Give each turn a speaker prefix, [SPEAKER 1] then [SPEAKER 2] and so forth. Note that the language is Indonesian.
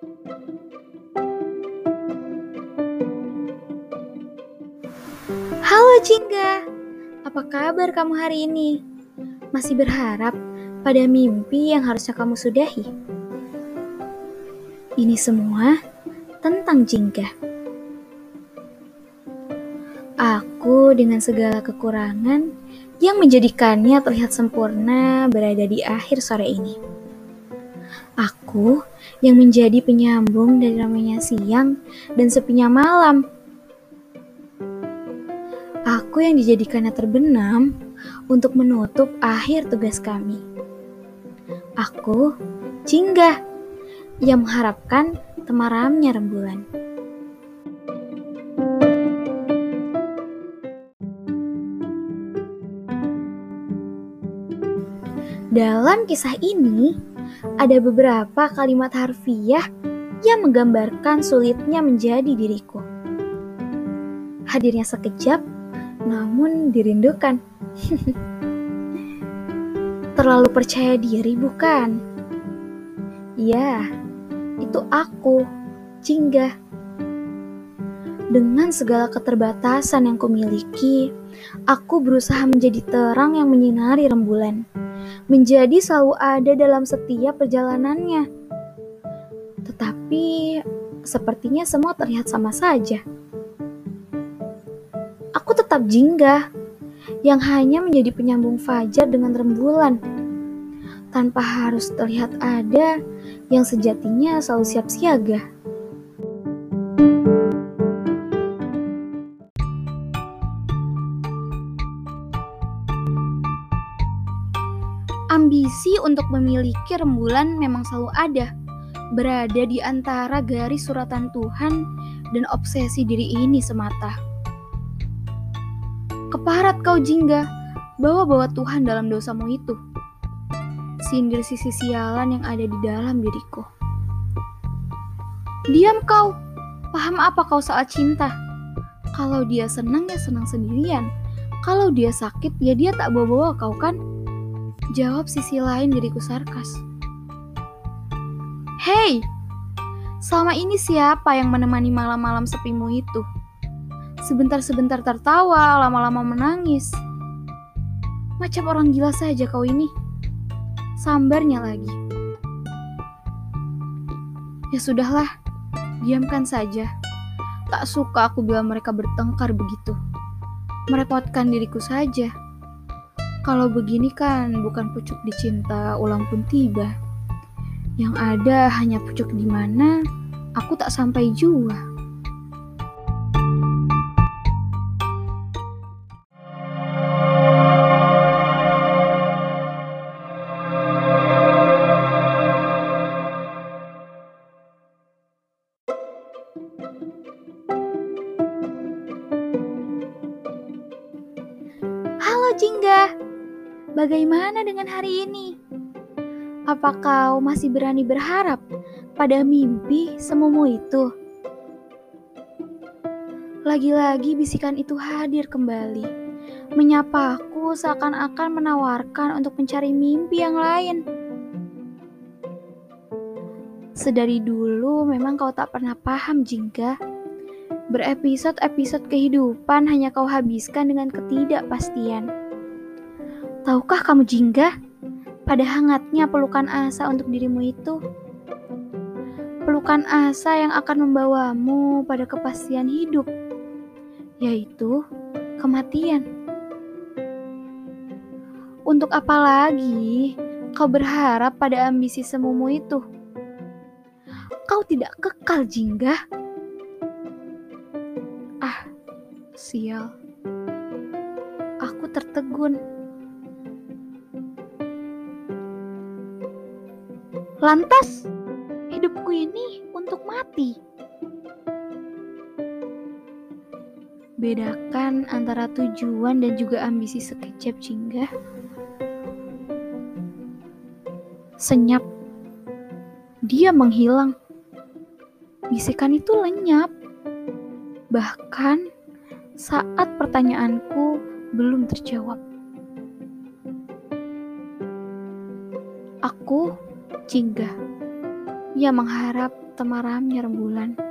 [SPEAKER 1] Halo Jingga, apa kabar kamu hari ini? Masih berharap pada mimpi yang harusnya kamu sudahi? Ini semua tentang Jingga. Aku dengan segala kekurangan yang menjadikannya terlihat sempurna berada di akhir sore ini. Aku yang menjadi penyambung dari ramainya siang dan sepinya malam. Aku yang dijadikannya terbenam untuk menutup akhir tugas kami. Aku, Jingga, yang mengharapkan temaramnya rembulan. Dalam kisah ini, ada beberapa kalimat harfiah yang menggambarkan sulitnya menjadi diriku. Hadirnya sekejap, namun dirindukan. Terlalu percaya diri, bukan? Ya, itu aku, Jingga. Dengan segala keterbatasan yang kumiliki, aku berusaha menjadi terang yang menyinari rembulan menjadi selalu ada dalam setiap perjalanannya. Tetapi sepertinya semua terlihat sama saja. Aku tetap jingga yang hanya menjadi penyambung fajar dengan rembulan tanpa harus terlihat ada yang sejatinya selalu siap siaga. Ambisi untuk memiliki rembulan memang selalu ada, berada di antara garis suratan Tuhan dan obsesi diri ini semata. Keparat kau jingga, bawa-bawa Tuhan dalam dosamu itu. Sindir sisi sialan yang ada di dalam diriku. Diam kau, paham apa kau saat cinta? Kalau dia senang ya senang sendirian. Kalau dia sakit ya dia tak bawa-bawa kau kan? Jawab sisi lain diriku sarkas. Hei, selama ini siapa yang menemani malam-malam sepimu itu? Sebentar-sebentar tertawa, lama-lama menangis. Macam orang gila saja kau ini. Sambarnya lagi. Ya sudahlah, diamkan saja. Tak suka aku bilang mereka bertengkar begitu. Merepotkan diriku saja. Kalau begini kan bukan pucuk dicinta ulang pun tiba. Yang ada hanya pucuk di mana aku tak sampai jua. Halo Jingga, Bagaimana dengan hari ini? Apa kau masih berani berharap pada mimpi semumu itu? Lagi-lagi bisikan itu hadir kembali, menyapaku seakan-akan menawarkan untuk mencari mimpi yang lain. Sedari dulu memang kau tak pernah paham, Jingga. Berepisode-episode kehidupan hanya kau habiskan dengan ketidakpastian Tahukah kamu jingga pada hangatnya pelukan asa untuk dirimu itu? Pelukan asa yang akan membawamu pada kepastian hidup, yaitu kematian. Untuk apa lagi kau berharap pada ambisi semumu itu? Kau tidak kekal jingga. Ah, sial. Aku tertegun. Lantas, hidupku ini untuk mati. Bedakan antara tujuan dan juga ambisi sekejap jingga. Senyap. Dia menghilang. Bisikan itu lenyap. Bahkan saat pertanyaanku belum terjawab. Aku Jingga. Ia mengharap temaramnya rembulan.